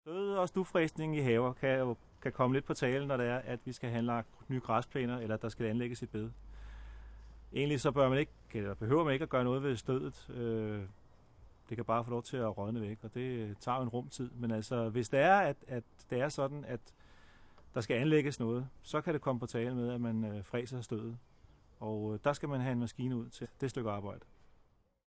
Stød og stufræsning i haver kan jo kan komme lidt på tale, når det er, at vi skal have lagt nye græsplæner, eller der skal anlægges et bed. Egentlig så bør man ikke, eller behøver man ikke at gøre noget ved stødet. Øh, det kan bare få lov til at rådne væk, og det tager jo en rumtid. Men altså, hvis det er, at, at det er sådan, at der skal anlægges noget, så kan det komme på tale med, at man øh, fræser stødet. Og øh, der skal man have en maskine ud til det stykke arbejde.